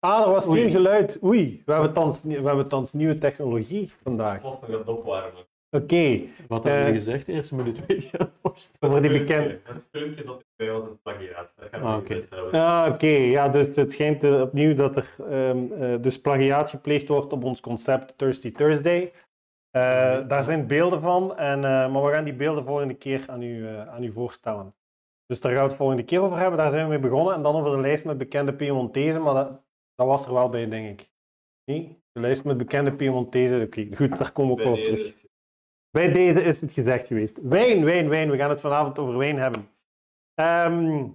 Ah, er was Oei. geen geluid. Oei, we hebben thans, we hebben thans nieuwe technologie vandaag. God, we het opwarmen. Oké, Wat hebben we Eh, gezegd? Eerste minuut weet je dat nog? over die bekende... Het filmpje dat ik bij was een plagiaat. Dat gaan we Ah, niet oké. houden. Ah, oké. Ja, dus het schijnt eh, opnieuw dat er ehm, eh, dus plagiaat gepleegd wordt op ons concept Thirsty Thursday. Eh, daar zijn beelden van, en, eh, maar we gaan die beelden volgende keer aan u, aan u voorstellen. Dus daar gaan we het volgende keer over hebben. Daar zijn we mee begonnen. En dan over de lijst met bekende Piemontezen, maar dat, dat was er wel bij, denk ik. Nee? De lijst met bekende Piemontezen. Oké, goed, daar komen we ook wel op terug. Bij deze is het gezegd geweest. Wijn, wijn, wijn. We gaan het vanavond over wijn hebben. Ehm,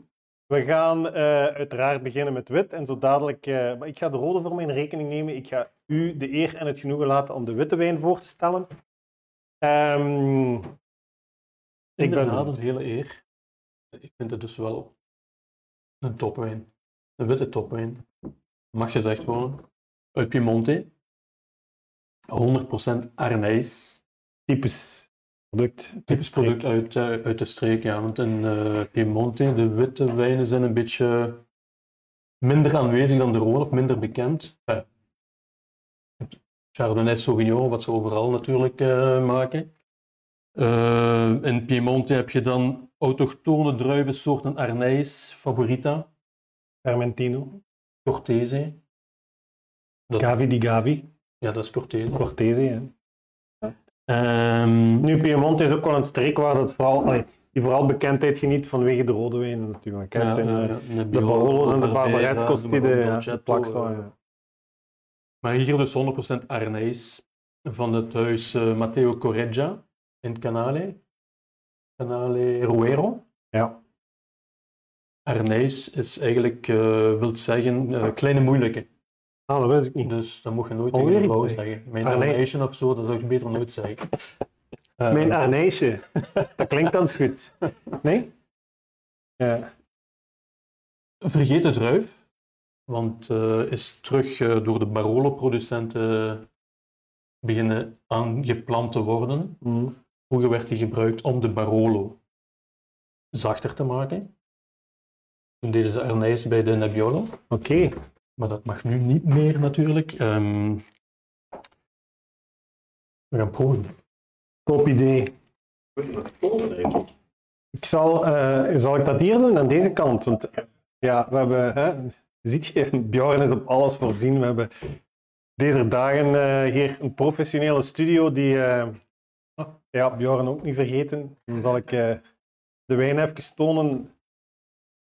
we gaan eh, uiteraard beginnen met wit. En zo dadelijk, eh, maar ik ga de rode voor mijn rekening nemen. Ik ga u de eer en het genoegen laten om de witte wijn voor te stellen. Ehm, ik ben een hele eer. Ik vind het dus wel een topwijn. Een witte topwijn. Mag gezegd worden. Uit Piemonte. 100% Arnijs. typisch product. Typisch product uit, eh, uit de streek, ja. Want in eh, Piemonte, de witte wijnen zijn een beetje minder aanwezig dan de rode, of minder bekend. Het Chardonnay Sauvignon, wat ze overal natuurlijk eh, maken. In Piemonte heb je dan autochtone druivensoorten Arnijs, Favorita, Fermentino. Cortese. Dat, Gavi di Gavi. ja, dat is Cortese. Cortese. Hè. Ehm, Nu, Piemonte is ook wel een streek waar dat vooral, allee, die vooral bekendheid geniet vanwege de rode wijnen natuurlijk. ja, zijn, ja, eh, ja, de Nebbiolo, Barolos en de Barbarescos die de, ja, de waren. eh, ja. Maar hier dus 100% Arnijs van het huis eh, Matteo Correggia in Canale. Canale Ruero. Ja. Arnijs is eigenlijk, eh wil zeggen, eh, kleine moeilijke. Ah, dat wist ik niet. Dus dat moet je nooit Alweer tegen vrouw iets, hè? zeggen. Mijn. Arnijsje of zo, dat zou ik beter nooit zeggen. Eh, Mijn Arneesje. dat klinkt dan goed. Nee? Ja. Vergeet de druif, want eh, is terug eh, door de Barolo-producenten beginnen aangeplant te worden. Mm. Vroeger werd die gebruikt om de Barolo zachter te maken. Toen deden ze Arnijs bij de Nebbiolo, Oké. maar dat mag nu niet meer natuurlijk. Ehm, we gaan proeven. Top idee. Ik. Ik zal, eh, zal ik dat hier doen, aan deze kant? Want ja, we hebben, hè, ziet je, Bjorn is op alles voorzien. We hebben deze dagen eh, hier een professionele studio die, eh, ja, Bjorn ook niet vergeten. Dan zal ik de wijn even tonen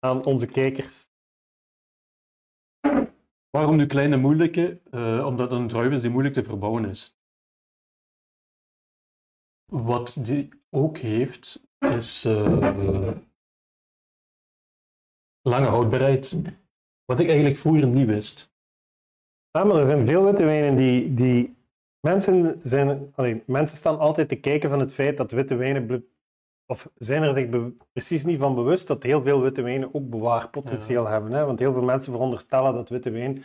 aan onze kijkers. Waarom nu kleine moeilijke? Eh, omdat een druif die moeilijk te verbouwen is. Wat die ook heeft, is eh, lange houdbaarheid. Wat ik eigenlijk vroeger niet wist. Ja, maar er zijn veel witte wijnen die, die mensen zijn, allee, mensen staan altijd te kijken van het feit dat witte wijnen, of zijn er zich precies niet van bewust dat heel veel witte wijnen ook bewaarpotentieel hebben. Hè? Want heel veel mensen veronderstellen dat witte wijn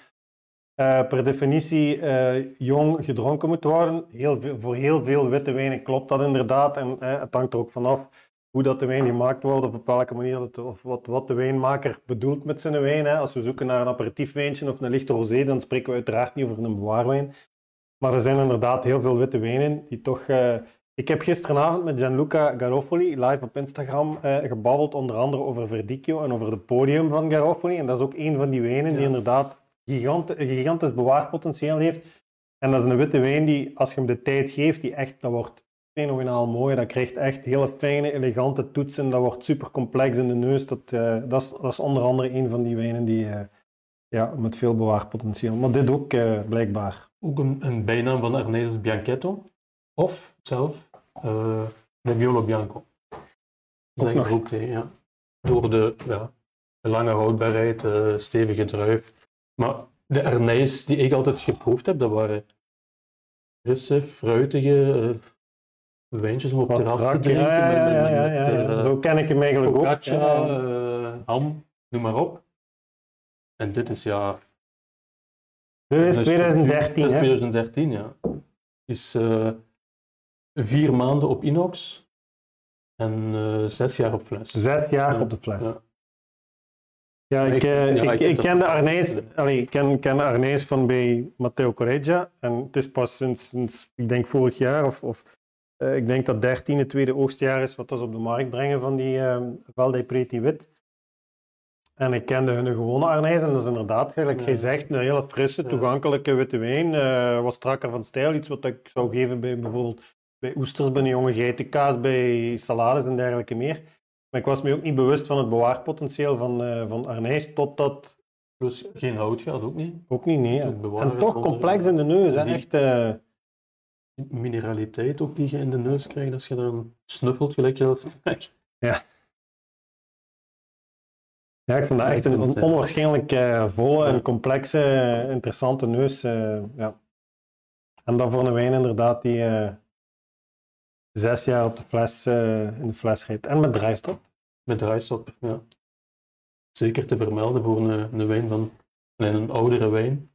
eh, per definitie eh, jong gedronken moet worden. Heel veel, voor heel veel witte wijnen klopt dat inderdaad. En eh, het hangt er ook vanaf hoe dat de wijn gemaakt wordt, of op welke manier, het, of wat, wat de wijnmaker bedoelt met zijn wijn. Hè. Als we zoeken naar een aperitiefwijntje of een lichte rosé, dan spreken we uiteraard niet over een bewaarwijn. Maar er zijn inderdaad heel veel witte wijnen die toch... ik heb gisteravond met Gianluca Garofoli live op Instagram eh, gebabbeld, onder andere over Verdicchio en over het podium van Garofoli. En dat is ook een van die wijnen die inderdaad gigant, gigantisch bewaarpotentieel heeft. En dat is een witte wijn die, als je hem de tijd geeft, die echt, dat wordt fenomenaal mooi. Dat krijgt echt hele fijne, elegante toetsen. Dat wordt super complex in de neus. Dat, eh, dat, is, dat is onder andere een van die wijnen die, eh, ja, met veel bewaarpotentieel. Maar dit ook, eh, blijkbaar. Ook een, een bijnaam van Arnijs is Bianchetto. Of zelf eh Nebbiolo Bianco. Zeg ik nog. er ook tegen, ja. Door de, ja, de lange houdbaarheid, de stevige druif. Maar de Arnijs die ik altijd geproefd heb, dat waren frisse, fruitige eh, wijntjes om op terras te drinken. ja, ja, ja, ja, met, eh, Zo ken ik hem eigenlijk ook. focaccia, eh, ham, noem maar op. En dit is ja... Dit is een 2013, structuur- dit is hè? 2013, ja. Is eh, vier maanden op inox en eh, zes jaar op fles. Zes jaar Ja. op de fles. Ja. Ja, ik, Ik- eh, ik, ik ik, ken de Arnees, gezien. allee, ik ken, ken de Arnees van bij Matteo Correggia. En het is pas sinds, sinds ik denk vorig jaar, of, of eh, ik denk dat 13 het tweede oogstjaar is, wat dat ze op de markt brengen van die uh, Valde Preti Wit. En ik kende hun gewone Arnees en dat is inderdaad, gelijk Ja. zegt, een hele frisse, toegankelijke witte wijn. eh wat strakker van stijl, iets wat ik zou geven bij bijvoorbeeld bij oesters, bij een jonge geitenkaas, bij salades en dergelijke meer. Maar ik was me ook niet bewust van het bewaarpotentieel van, eh van Arnees, totdat Plus geen hout gaat ook niet. ook niet, nee. En toch complex in de neus, hè. Echt. eh, Mineraliteit ook die je in de neus krijgt als je dan snuffelt, gelijk je dat zegt. ja, ik vind dat echt een, onwaarschijnlijk eh, volle en Ja. complexe, interessante neus. ja. En dan voor een wijn inderdaad die zes jaar op de fles, eh, in de fles rijdt. En met draaistop. Met draaistop, ja. Zeker te vermelden voor een, een wijn van nee, een oudere wijn.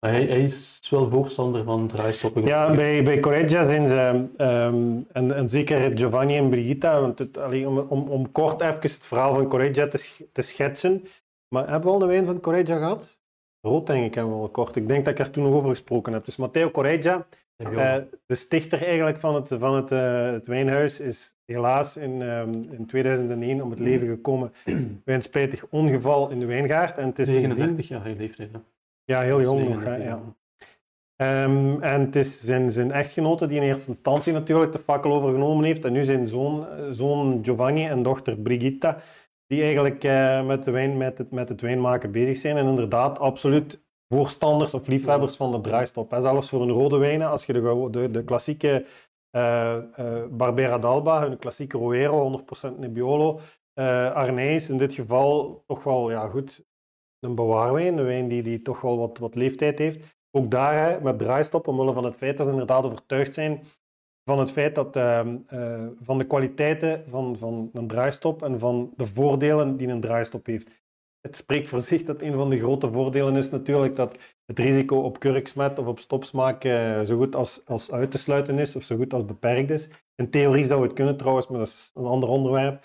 Maar Hij, hij is wel voorstander van draaistoppen. Ja, bij, bij Correggia zijn ze, ehm, en, en zeker Giovanni en Brigitta, want het, allee, om, om, om kort even het verhaal van Correggia te, te schetsen. Maar hebben we al de wijn van Correggia gehad? Rood denk ik hebben we al kort. Ik denk dat ik er toen nog over gesproken heb. Dus Matteo Correggia, Eh, de stichter eigenlijk van het, van het, eh, het wijnhuis, is helaas in, ehm, in 2001 om het leven gekomen bij een spijtig ongeval in de wijngaard. En het is sindsdien- 39 jaar leeftijd. hè. Ja, heel jong nog. 39 hè, ja. Ehm, en het is zijn, zijn echtgenote die in eerste instantie natuurlijk de fakkel overgenomen heeft. En nu zijn zoon, eh, zoon Giovanni en dochter Brigitta, die eigenlijk met, de wijn, met, het, met het wijnmaken bezig zijn. En inderdaad, absoluut voorstanders of liefhebbers van de draaistop. Zelfs voor een rode wijnen, als je de, de, de klassieke eh, eh, Barbera d'Alba, een klassieke Roero, 100% Nebbiolo, eh Arnees in dit geval toch wel, ja goed, een bewaarwijn, een wijn die, die toch wel wat, wat leeftijd heeft. Ook daar hè, met draaistop, omwille van het feit dat ze inderdaad overtuigd zijn van het feit dat ehm, eh, van de kwaliteiten van, van een draaistop en van de voordelen die een draaistop heeft. Het spreekt voor zich dat een van de grote voordelen is natuurlijk dat het risico op kurksmet of op stopsmaak eh, zo goed als, als uit te sluiten is of zo goed als beperkt is. In theorie zou het kunnen trouwens, maar dat is een ander onderwerp.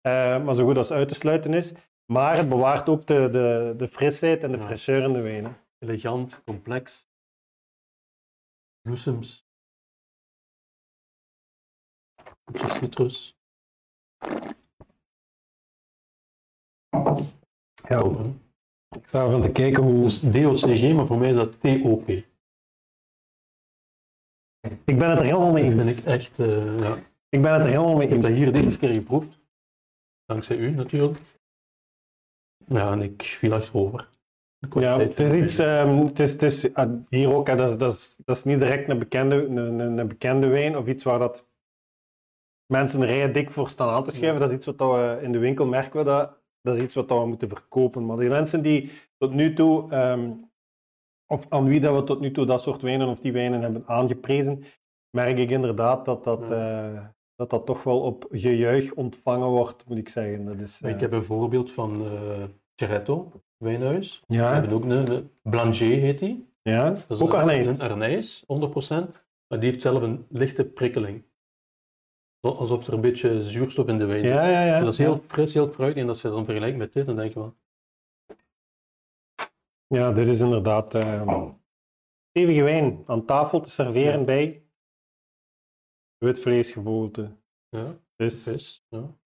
Eh, maar zo goed als uit te sluiten is. Maar het bewaart ook de, de, de frisheid en de Ja. fraîcheur in de wijnen. Elegant, complex. Bloesems. Citrus. Ja, ik sta ervan te kijken hoe... Dus DOCG, maar voor mij is dat TOP. Ik ben het er helemaal mee Dat ben eens. ik echt, eh, ja. Ik ben het er helemaal mee Ik heb eens. dat hier de eerste keer geproefd. Dankzij u natuurlijk. Ja, en ik viel achterover. Ja, het is iets, ehm, het is, het is ah, hier ook, hè, dat, is, dat, is, dat is niet direct een bekende, een, een, een bekende wijn of iets waar dat mensen rijen dik voor staan aan te schuiven. Ja. Dat is iets wat we in de winkel merken we dat, dat is iets wat dat we moeten verkopen. Maar die mensen die tot nu toe, ehm, of aan wie dat we tot nu toe dat soort wijnen of die wijnen hebben aangeprezen, merk ik inderdaad dat dat, eh, dat, dat toch wel op gejuich ontvangen wordt, moet ik zeggen. Dat is, Maar eh, Ik heb een voorbeeld van Ceretto, wijnhuis. Ja, hebben ook een, een Blanger heet die. ja, Dat is ook een, Arnees. Een Arnees, 100%. Maar die heeft zelf een lichte prikkeling. Zo- Alsof er een beetje zuurstof in de wijn zit. Ja, ja, ja. Dat is heel fris, heel fruitig. En als je dan vergelijkt met dit, dan denk je wel... Ja, dit is inderdaad eh stevige wijn aan tafel te serveren Ja. bij wit vleesgevogelte. Ja, Dus vis. Ja.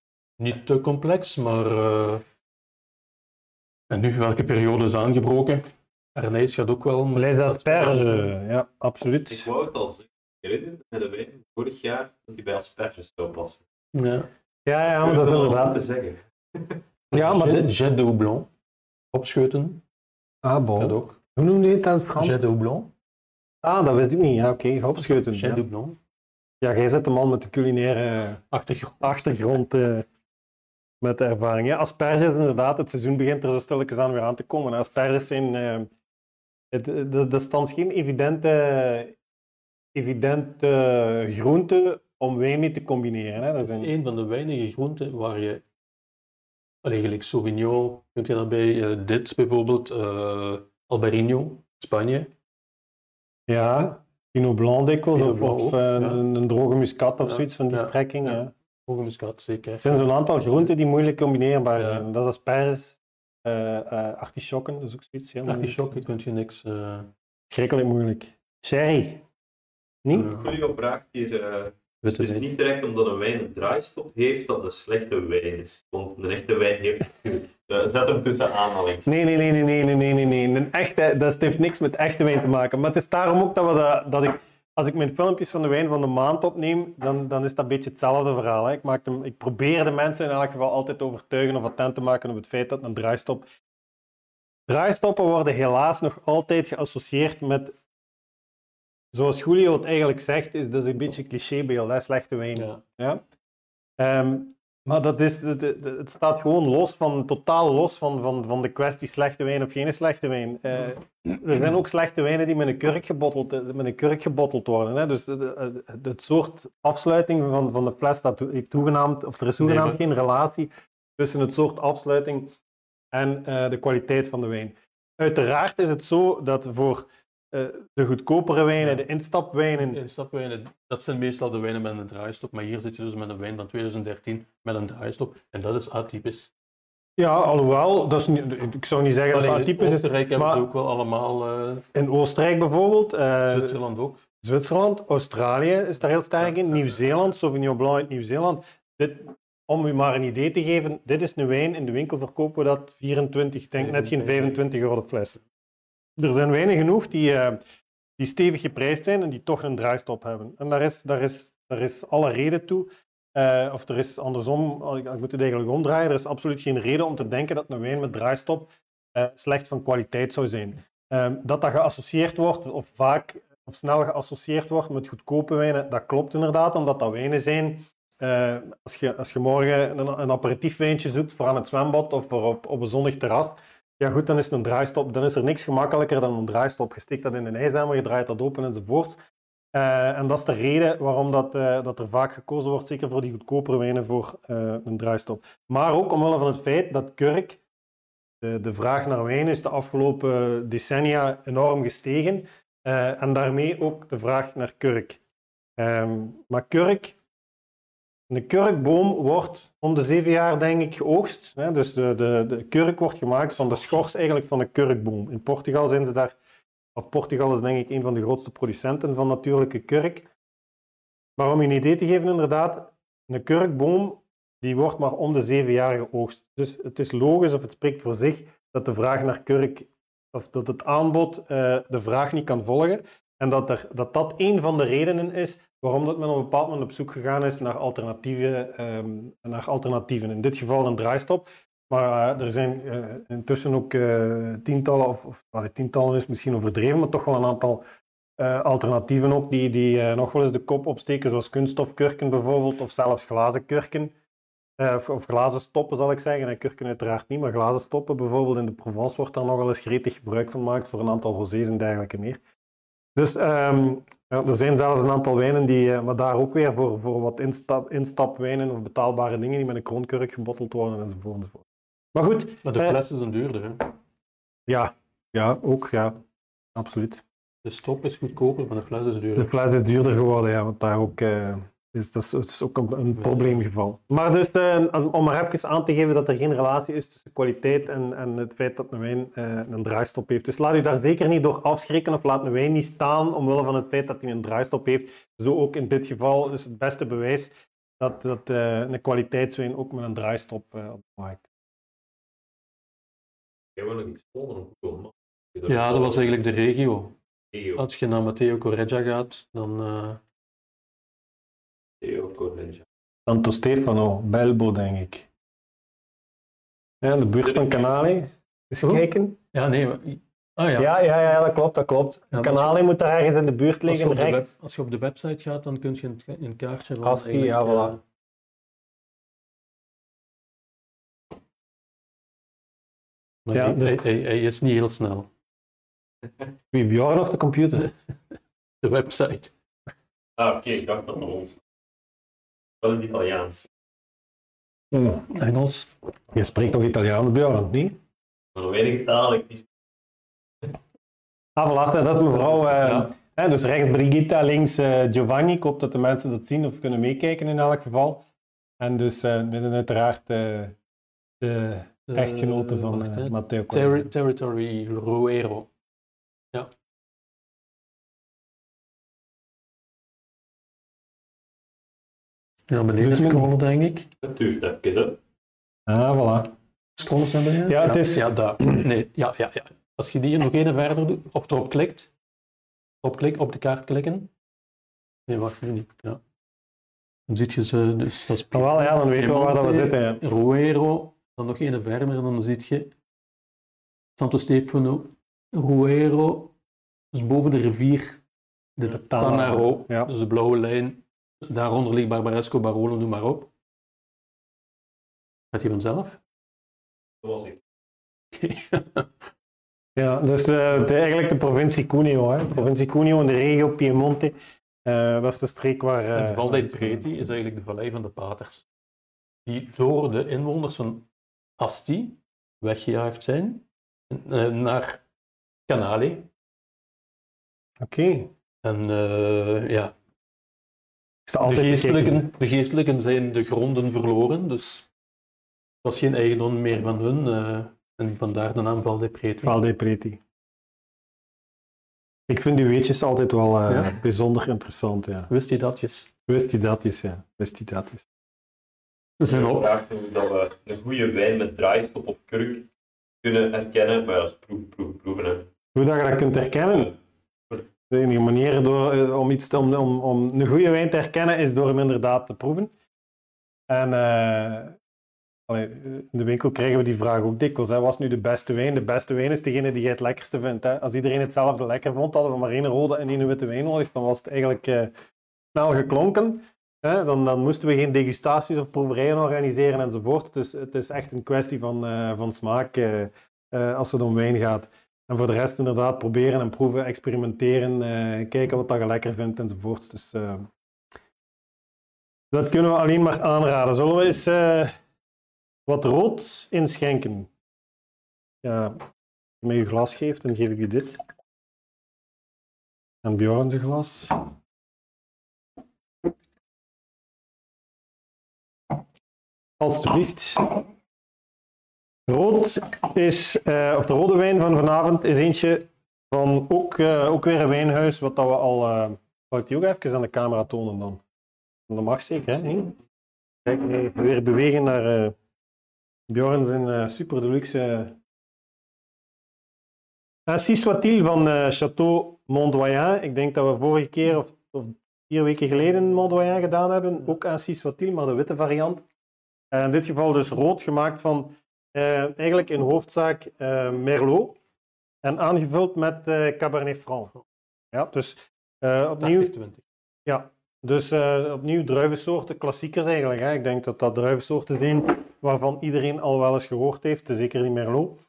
Niet te complex, maar... eh, En nu, welke periode is aangebroken? Arnees gaat ook wel... Les asperges, ja, Ik absoluut. wou het al zeggen. Herinner met de wijn vorig jaar dat die bij asperges zou passen. Ja. Ja, ja, maar dat is te inderdaad. zeggen. Ja, maar Jet, dit... Jet de Houblon. Opscheuten, Ah, bon. ook. Hoe noemde je het in het Frans? Jet de Houblon. Ah, dat wist ik niet. Ja, oké, opscheuten. Jet Ja. de Houblon. ja, jij zet de man met de culinaire Achtergrond. achtergrond eh, met de ervaring. Ja, asperges inderdaad, het seizoen begint er zo stilletjes aan weer aan te komen. Asperges zijn, eh, het, dat is geen evidente, evidente groente om wijn mee te combineren. Hè. Dat Het is een van de weinige groenten waar je, allee, gelijk Sauvignon, kunt je daarbij, eh, dit bijvoorbeeld, eh Albarino, Spanje. ja, Pinot Blanc dikwijls, of, of, eh, ja. een, een droge muscat of Ja, zoiets van die ja, strekking. ja. Hoge muscat, zeker. Er zijn zo'n aantal groenten die moeilijk combineerbaar zijn. Dat is asperges, Eh eh artisjokken, dat is ook zoiets. Artisjokken kun je niks... eh Schrikkelijk moeilijk. Sherry. Nee? Een hier. Dus het is niet direct omdat een wijn een draaistop heeft dat een slechte wijn is. Want een echte wijn heeft. Uh, hem tussen aanhalings. Nee, nee, nee, nee, nee, nee, nee, nee. Een echte, dat heeft niks met echte wijn te maken. Maar het is daarom ook dat, we dat, dat ik. Als ik mijn filmpjes van de wijn van de maand opneem, dan, dan is dat een beetje hetzelfde verhaal. Hè. Ik, maak hem, ik probeer de mensen in elk geval altijd te overtuigen of attent te maken op het feit dat een draaistop Draaistoppen worden helaas nog altijd geassocieerd met zoals Julio het eigenlijk zegt, is dat een beetje een clichébeeld, hè, slechte wijn. Ja. Ja? Ehm, maar dat is, het, staat gewoon los van, totaal los van, van, van de kwestie slechte wijn of geen slechte wijn. Eh, er zijn ook slechte wijnen die met een kurk gebotteld, eh, met een kurk gebotteld worden. Hè? Dus het, het- soort afsluiting van, van de fles dat heeft toegenaamd, of er is toegenaamd Nee, geen relatie tussen het soort afsluiting en eh, de kwaliteit van de wijn. Uiteraard is het zo dat voor eh, de goedkopere wijnen, Ja. de instapwijnen, Instapwijnen, dat zijn meestal de wijnen met een draaistop, maar hier zit je dus met een wijn van 2013 met een draaistop. En dat is atypisch. Ja, alhoewel, dat is niet, ik zou niet zeggen dat Alleen dat in typisch is. Oostenrijk hebben ze ook wel allemaal, eh, In Oostenrijk bijvoorbeeld, eh, Zwitserland ook. Zwitserland, Australië is daar heel sterk in, Nieuw-Zeeland, Sauvignon Blanc uit Nieuw-Zeeland. Dit, om u maar een idee te geven, dit is een wijn, in de winkel verkopen we dat 24, ik denk net geen 25 euro de fles. Er zijn wijnen genoeg die, eh, die stevig geprijsd zijn en die toch een draaistop hebben. En daar is, daar is, daar is alle reden toe. Eh, of er is andersom, ik, ik moet het eigenlijk omdraaien, er is absoluut geen reden om te denken dat een wijn met draaistop eh, slecht van kwaliteit zou zijn. Ehm, dat dat geassocieerd wordt, of vaak of snel geassocieerd wordt met goedkope wijnen, dat klopt inderdaad, omdat dat wijnen zijn. als, je, als je morgen een, een aperitiefwijntje zoekt voor aan het zwembad of voor op, op een zonnig terras, ja goed, dan is het een draaistop. Dan is er niks gemakkelijker dan een draaistop. Je steekt dat in een ijsdamer, je draait dat open enzovoorts. Eh, en dat is de reden waarom dat, eh, dat er vaak gekozen wordt, zeker voor die goedkopere wijnen, voor eh, een draaistop. Maar ook omwille van het feit dat kurk, de, de vraag naar wijn is de afgelopen decennia enorm gestegen. En daarmee ook de vraag naar kurk. Ehm, maar kurk, een kurkboom wordt om de zeven jaar denk ik geoogst. Dus de, de, de kurk wordt gemaakt van de schors eigenlijk van een kurkboom. In Portugal zijn ze daar, of Portugal is denk ik een van de grootste producenten van natuurlijke kurk. Maar om je een idee te geven inderdaad, een kurkboom die wordt maar om de zeven jaar geoogst. Dus het is logisch of het spreekt voor zich dat de vraag naar kurk, of dat het aanbod eh, de vraag niet kan volgen. En dat, er, dat dat een van de redenen is waarom dat men op een bepaald moment op zoek gegaan is naar alternatieven. ehm, naar alternatieven. In dit geval een draaistop. Maar eh, er zijn eh, intussen ook eh, tientallen, of, of tientallen is misschien overdreven, maar toch wel een aantal alternatieven ook die, die nog wel eens de kop opsteken, zoals kunststofkurken bijvoorbeeld, of zelfs glazen kurken. Of, of glazen stoppen zal ik zeggen, en kurken uiteraard niet, maar glazen stoppen bijvoorbeeld in de Provence wordt daar nog wel eens gretig gebruik van gemaakt voor een aantal rosés en dergelijke meer. Dus ehm, ja, er zijn zelfs een aantal wijnen die, eh, maar daar ook weer voor, voor wat instap, instapwijnen of betaalbare dingen die met een kroonkurk gebotteld worden enzovoort. enzovoort. Maar goed, Maar de Eh, flessen zijn duurder. Hè? ja, ja, ook, ja, absoluut. De stop is goedkoper, maar de fles is De duurder. fles is duurder geworden, ja, want daar ook, eh, is, dat, is, dat is ook een, een probleemgeval. Maar dus, eh, om maar even aan te geven dat er geen relatie is tussen kwaliteit en, en het feit dat een wijn eh, een draaistop heeft. Dus laat u daar zeker niet door afschrikken of laat een wijn niet staan omwille van het feit dat hij een draaistop heeft. Zo ook in dit geval is het beste bewijs dat, dat eh, een kwaliteitswijn ook met een draaistop eh, op de markt. Ik heb nog iets volgen op Google Maps. Is Ja, dat was eigenlijk de regio. Als je naar Matteo Correggia gaat, dan eh, Theo Correggia. Santo Stefano, Belbo, denk ik. Ja, de buurt van Canale. Eens Oh. kijken. Ja, nee. maar- Ah ja. Ja, ja, ja, dat klopt, dat klopt. Ja, Canale moet daar ergens in de buurt Als je, liggen, web- rechts. als je op de website gaat, dan kun je een, een kaartje van... Asti, eigenlijk, ja, voilà. maar Ja, hij, dus- hij, hij- hij is niet heel snel. Wie, Bjorn of de computer? De website. Ah, oké, ik dacht dat naar ons. Wel in het Italiaans. Engels. Je spreekt toch Italiaans, Bjorn, niet? Maar nog weinig taal, ik niet. Ah, voilà, dat is mevrouw. eh, Ja. hè, dus rechts Brigitta, links eh, Giovanni. Ik hoop dat de mensen dat zien of kunnen meekijken in elk geval. En dus eh midden uiteraard eh, de Eh, Echtgenote van eh. Matteo Correa. Territory Ruero. Ja. Ja, beneden men- scrollen, denk ik. Dat duurt even, hè. Ah, voilà. Scrollen naar beneden? Ja, het is- Ja, daar. Nee, ja, ja, ja. Als je die nog even verder doet, of erop klikt, op, klik, op de kaart klikken. Nee, wacht, nu niet. Ja. Dan zie je ze, dus dat is Ah, wel, ja, dan weten we waar dat we zitten. Ja. Ruero, dan nog een verder en dan zie je Santo Stefano, Ruero, dus boven de rivier, de, De Tanaro, Tanaro, ja. dus de blauwe lijn. Daaronder ligt Barbaresco, Barolo, noem maar op. Gaat hij vanzelf? Dat was ik. Ja, dus eh, de, eigenlijk de provincie Cuneo. Hè. De provincie Cuneo in de regio Piemonte. eh, dat is de streek waar... eh, En Val dei Preti is eigenlijk de vallei van de paters, die door de inwoners van Asti weggejaagd zijn eh, naar Canale. Oké. En eh, ja, sta de altijd kijken. geestelijken, de geestelijken zijn de gronden verloren, dus het was geen eigendom meer van hun. eh, en vandaar de naam Val dei Preti. Val dei Preti. Ik vind die weetjes altijd wel eh, Ja? bijzonder interessant. Ja. Wist je datjes? Wist die dat is, ja. Wist die dat is. We zijn Ik op. vraag hoe dat we een goede wijn met draaistop of kruk kunnen herkennen, maar ja, dat is proeven, proeven, proeven. Hè. Hoe dat je dat kunt herkennen? De enige manier door, eh, om, iets om, om, om een goede wijn te herkennen is door hem inderdaad te proeven. En eh, allee, in de winkel krijgen we die vraag ook dikwijls. Hè. Wat is nu de beste wijn? De beste wijn is degene die jij het lekkerste vindt. Hè. Als iedereen hetzelfde lekker vond, hadden we maar één rode en één witte wijn nodig. Dan was het eigenlijk eh, snel geklonken. Hè. Dan, dan moesten we geen degustaties of proeverijen organiseren enzovoort. Dus het is echt een kwestie van, eh, van smaak eh, eh, als het om wijn gaat. En voor de rest inderdaad proberen en proeven, experimenteren, eh, kijken wat dat je lekker vindt enzovoort. Dus eh, dat kunnen we alleen maar aanraden. Zullen we eens eh, wat rood inschenken? Ja, als je mij je glas geeft, dan geef ik je dit. En Bjorn zijn glas. Alsjeblieft. Rood is, eh, of de rode wijn van vanavond is eentje van ook, eh, ook weer een wijnhuis, wat dat we al. eh zal ik die ook even aan de camera tonen dan? Dat mag zeker, hè? Nee? Kijk, eh, weer bewegen naar eh Bjorn zijn super deluxe. Uh, Ainsi soit-il van Château Mondoyen. Ik denk dat we vorige keer of, of vier weken geleden Mondoyen gedaan hebben. Ook Ainsi soit-il, maar de witte variant. Eh, in dit geval dus rood, gemaakt van eigenlijk in hoofdzaak eh, Merlot. En aangevuld met eh, Cabernet Franc. Ja, dus eh, opnieuw, 80-20. ja, dus eh, opnieuw druivensoorten, klassiekers eigenlijk. Hè. Ik denk dat dat druivensoorten zijn waarvan iedereen al wel eens gehoord heeft, zeker die Merlot.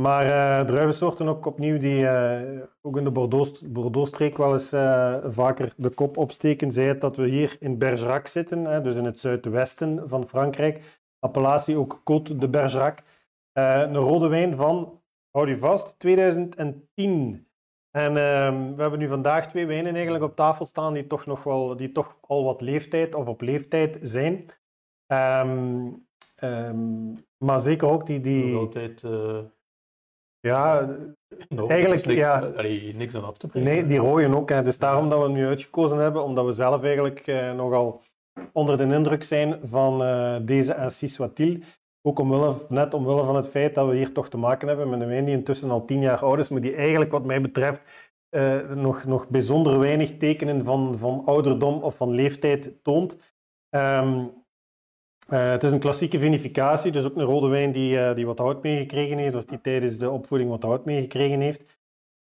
Maar eh druivensoorten ook opnieuw die eh, ook in de Bordeaux- Bordeaux-streek wel eens eh, vaker de kop opsteken. Zij het dat we hier in Bergerac zitten, hè, dus in het zuidwesten van Frankrijk. Appellatie ook Côte de Bergerac. Eh, een rode wijn van, houd je vast, 2010. En ehm, we hebben nu vandaag twee wijnen eigenlijk op tafel staan die toch, nog wel, die toch al wat leeftijd of op leeftijd zijn. Ehm, ehm, maar zeker ook die... die Nog altijd. eh, ja, Eigenlijk, niks, ja. allee, niks aan af te brengen. nee, die rooien ook. Hè. Het is daarom dat we hem nu uitgekozen hebben, omdat we zelf eigenlijk eh, nogal onder de indruk zijn van eh, deze Ainsi soit-il. Ook omwille, net omwille van het feit dat we hier toch te maken hebben met een wijn die intussen al tien jaar oud is, maar die eigenlijk wat mij betreft eh, nog, nog bijzonder weinig tekenen van, van ouderdom of van leeftijd toont. Ehm, eh, het is een klassieke vinificatie, dus ook een rode wijn die, die wat hout meegekregen heeft, of die tijdens de opvoeding wat hout meegekregen heeft.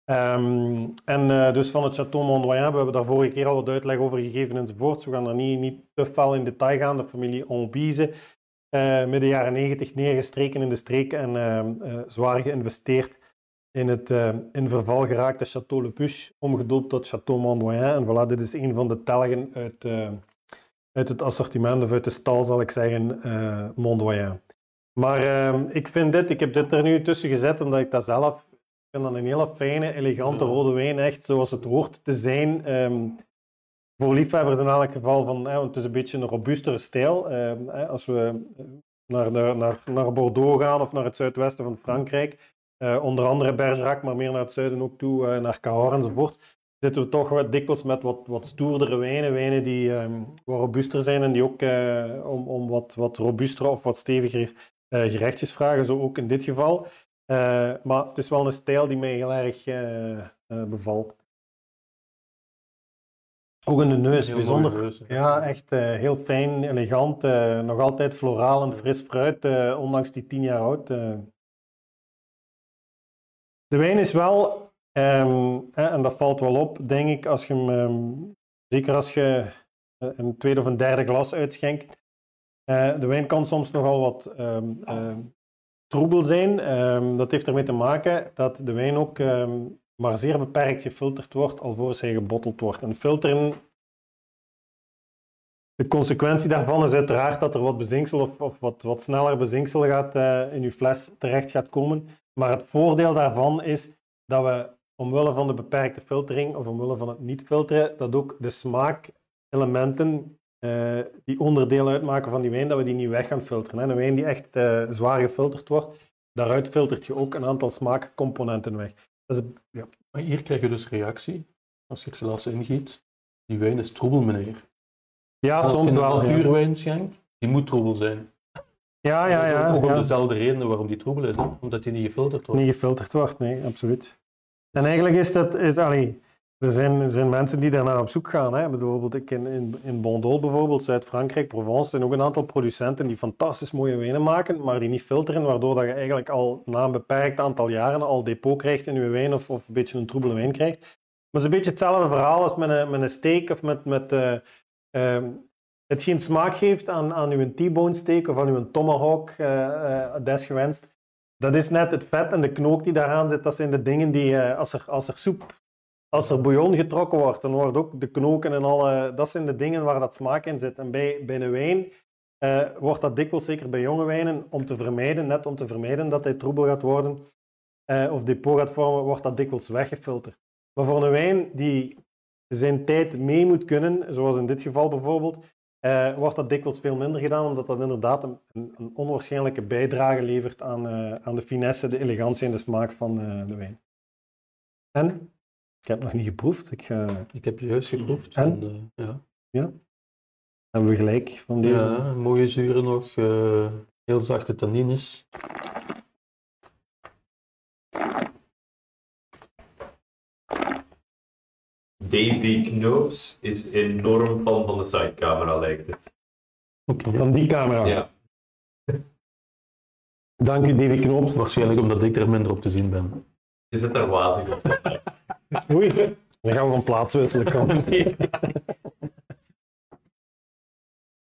Ehm, en eh, dus van het Château Mondoyen, we hebben daar vorige keer al wat uitleg over gegeven enzovoorts. We gaan daar niet, niet te fel in detail gaan. De familie Onbize, eh midden jaren negentig neergestreken in de streek en ehm, eh, zwaar geïnvesteerd in het in verval geraakte Château Le Puche, omgedoopt tot Château Mondoyen. En voilà, dit is een van de telgen uit, uit het assortiment, of uit de stal zal ik zeggen, Mondoyen. Maar ehm, ik vind dit, ik heb dit er nu tussen gezet, omdat ik dat zelf vind dat een hele fijne, elegante rode wijn, echt zoals het hoort te zijn. Ehm, voor liefhebbers in elk geval, van, hè, want het is een beetje een robuustere stijl. Ehm, hè, als we naar, de, naar, naar Bordeaux gaan of naar het zuidwesten van Frankrijk. Eh, onder andere Bergerac, maar meer naar het zuiden ook toe, eh, naar Cahors enzovoort. Zitten we toch wat dikwijls met wat, wat stoerdere wijnen, wijnen die ehm, wat robuuster zijn en die ook eh, om, om wat, wat robuuster of wat steviger eh, gerechtjes vragen, zo ook in dit geval. Eh, maar het is wel een stijl die mij heel erg eh, eh, bevalt. Ook in de neus, Heel bijzonder. neus. Ja, echt heel fijn, elegant. nog altijd floraal en fris fruit, ondanks die tien jaar oud. De wijn is wel, ehm, en dat valt wel op, denk ik, als je hem, ehm, zeker als je een tweede of een derde glas uitschenkt. de wijn kan soms nogal wat ehm, troebel zijn. Ehm, dat heeft ermee te maken dat de wijn ook ehm, maar zeer beperkt gefilterd wordt alvorens hij gebotteld wordt. En filteren de consequentie daarvan is uiteraard dat er wat bezinksel of, of wat, wat sneller bezinksel gaat, eh, in uw fles terecht gaat komen. Maar het voordeel daarvan is dat we omwille van de beperkte filtering of omwille van het niet filteren, dat ook de smaakelementen eh, die onderdeel uitmaken van die wijn, dat we die niet weg gaan filteren. Hè. Een wijn die echt eh, zwaar gefilterd wordt, daaruit filtert je ook een aantal smaakcomponenten weg. Dat is, ja. Maar hier krijg je dus reactie als je het glas ingiet. Die wijn is troebel, meneer. ja, als soms je een wel. Ja, natuurwijn schenkt, die moet troebel zijn. ja, ja. Ja, ook om ja. dezelfde redenen waarom die troebel is, hè? omdat die niet gefilterd wordt. niet gefilterd wordt, nee, absoluut. En eigenlijk is dat, is, allee, er zijn, zijn mensen die daarnaar op zoek gaan. Hè. Bijvoorbeeld ik in, in, in Bondol, bijvoorbeeld, Zuid-Frankrijk, Provence, zijn ook een aantal producenten die fantastisch mooie wijnen maken, maar die niet filteren, waardoor dat je eigenlijk al na een beperkt aantal jaren al depot krijgt in je wijn of, of een beetje een troebele wijn krijgt. Maar het is een beetje hetzelfde verhaal als met een, met een steak of met, met eh, ehm, het geen smaak geeft aan, aan uw T-bone steak of aan uw tomahawk, eh, desgewenst. Dat is net het vet en de knook die daaraan zit. Dat zijn de dingen die, als, er, als er soep, als er bouillon getrokken wordt, dan wordt ook de knoken en alle, dat zijn de dingen waar dat smaak in zit. En bij, bij een wijn eh, wordt dat dikwijls, zeker bij jonge wijnen, om te vermijden, net om te vermijden dat hij troebel gaat worden eh, of depot gaat vormen, wordt dat dikwijls weggefilterd. Maar voor een wijn die zijn tijd mee moet kunnen, zoals in dit geval bijvoorbeeld, eh, wordt dat dikwijls veel minder gedaan, omdat dat inderdaad een, een, onwaarschijnlijke bijdrage levert aan, aan de finesse, de elegantie en de smaak van de wijn. En? Ik heb nog niet geproefd. Ik ga... Ik heb juist geproefd. En? En, eh, ja. Hebben we gelijk van deze? ja, mooie zuren nog, eh, heel zachte tannines. Davy Knoops is enorm fan van de sidecamera, lijkt het. Oké. Van die camera. Ja. Dank u, Davy Knoops. Waarschijnlijk omdat ik er minder op te zien ben. Je zit daar wazig op. Dan gaan we van plaats wisselen.